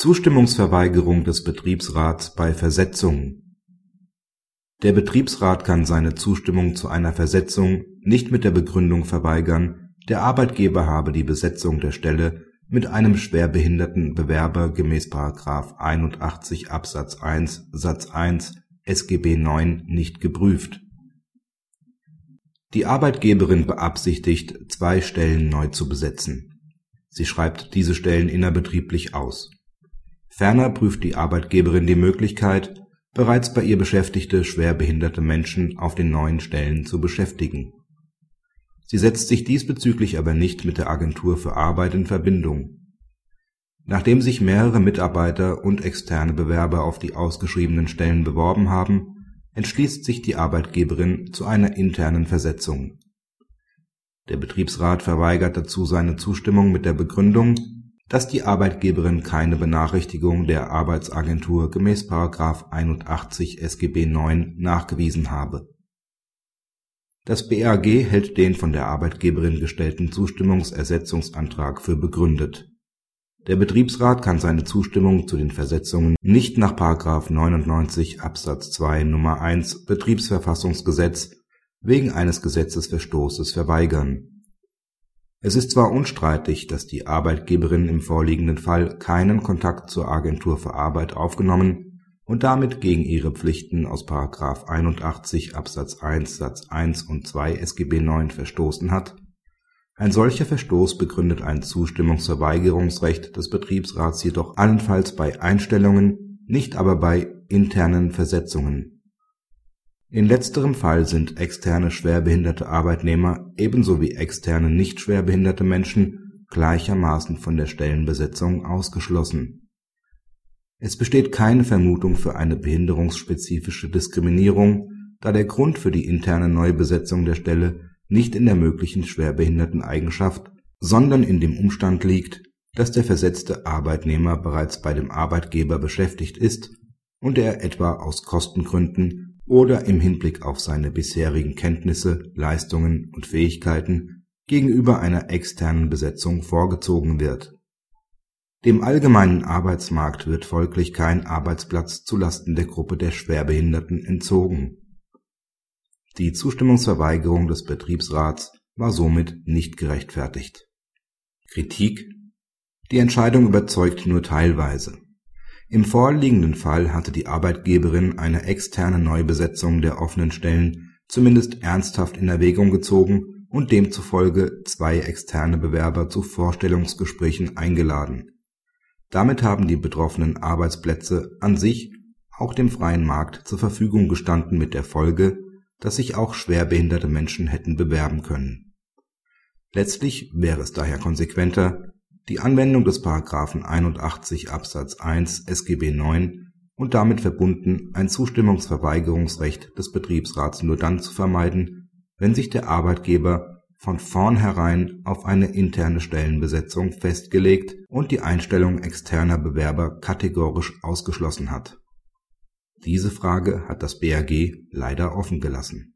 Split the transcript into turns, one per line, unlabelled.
Zustimmungsverweigerung des Betriebsrats bei Versetzungen Der Betriebsrat kann seine Zustimmung zu einer Versetzung nicht mit der Begründung verweigern, der Arbeitgeber habe die Besetzung der Stelle mit einem schwerbehinderten Bewerber gemäß § 81 Absatz 1 Satz 1 SGB IX nicht geprüft. Die Arbeitgeberin beabsichtigt, zwei Stellen neu zu besetzen. Sie schreibt diese Stellen innerbetrieblich aus Ferner prüft die Arbeitgeberin die Möglichkeit, bereits bei ihr beschäftigte schwerbehinderte Menschen auf den neuen Stellen zu beschäftigen. Sie setzt sich diesbezüglich aber nicht mit der Agentur für Arbeit in Verbindung. Nachdem sich mehrere Mitarbeiter und externe Bewerber auf die ausgeschriebenen Stellen beworben haben, entschließt sich die Arbeitgeberin zu einer internen Versetzung. Der Betriebsrat verweigert dazu seine Zustimmung mit der Begründung dass die Arbeitgeberin keine Benachrichtigung der Arbeitsagentur gemäß § 81 SGB IX nachgewiesen habe. Das BAG hält den von der Arbeitgeberin gestellten Zustimmungsersetzungsantrag für begründet. Der Betriebsrat kann seine Zustimmung zu den Versetzungen nicht nach § 99 Absatz 2 Nr. 1 Betriebsverfassungsgesetz wegen eines Gesetzesverstoßes verweigern es ist zwar unstreitig, dass die Arbeitgeberin im vorliegenden Fall keinen Kontakt zur Agentur für Arbeit aufgenommen und damit gegen ihre Pflichten aus § 81 Absatz 1 Satz 1 und 2 SGB IX verstoßen hat, ein solcher Verstoß begründet ein Zustimmungsverweigerungsrecht des Betriebsrats jedoch allenfalls bei Einstellungen, nicht aber bei internen Versetzungen in letzterem Fall sind externe schwerbehinderte Arbeitnehmer ebenso wie externe nicht schwerbehinderte Menschen gleichermaßen von der Stellenbesetzung ausgeschlossen. Es besteht keine Vermutung für eine behinderungsspezifische Diskriminierung, da der Grund für die interne Neubesetzung der Stelle nicht in der möglichen Schwerbehinderteneigenschaft, sondern in dem Umstand liegt, dass der versetzte Arbeitnehmer bereits bei dem Arbeitgeber beschäftigt ist und er etwa aus Kostengründen oder im Hinblick auf seine bisherigen Kenntnisse, Leistungen und Fähigkeiten gegenüber einer externen Besetzung vorgezogen wird. Dem allgemeinen Arbeitsmarkt wird folglich kein Arbeitsplatz zulasten der Gruppe der Schwerbehinderten entzogen. Die Zustimmungsverweigerung des Betriebsrats war somit nicht gerechtfertigt. Kritik Die Entscheidung überzeugt nur teilweise im vorliegenden Fall hatte die Arbeitgeberin eine externe Neubesetzung der offenen Stellen zumindest ernsthaft in Erwägung gezogen und demzufolge zwei externe Bewerber zu Vorstellungsgesprächen eingeladen. Damit haben die betroffenen Arbeitsplätze an sich auch dem freien Markt zur Verfügung gestanden mit der Folge, dass sich auch schwerbehinderte Menschen hätten bewerben können. Letztlich wäre es daher konsequenter die Anwendung des § 81 Absatz 1 SGB IX und damit verbunden ein Zustimmungsverweigerungsrecht des Betriebsrats nur dann zu vermeiden, wenn sich der Arbeitgeber von vornherein auf eine interne Stellenbesetzung festgelegt und die Einstellung externer Bewerber kategorisch ausgeschlossen hat. Diese Frage hat das BAG leider offen gelassen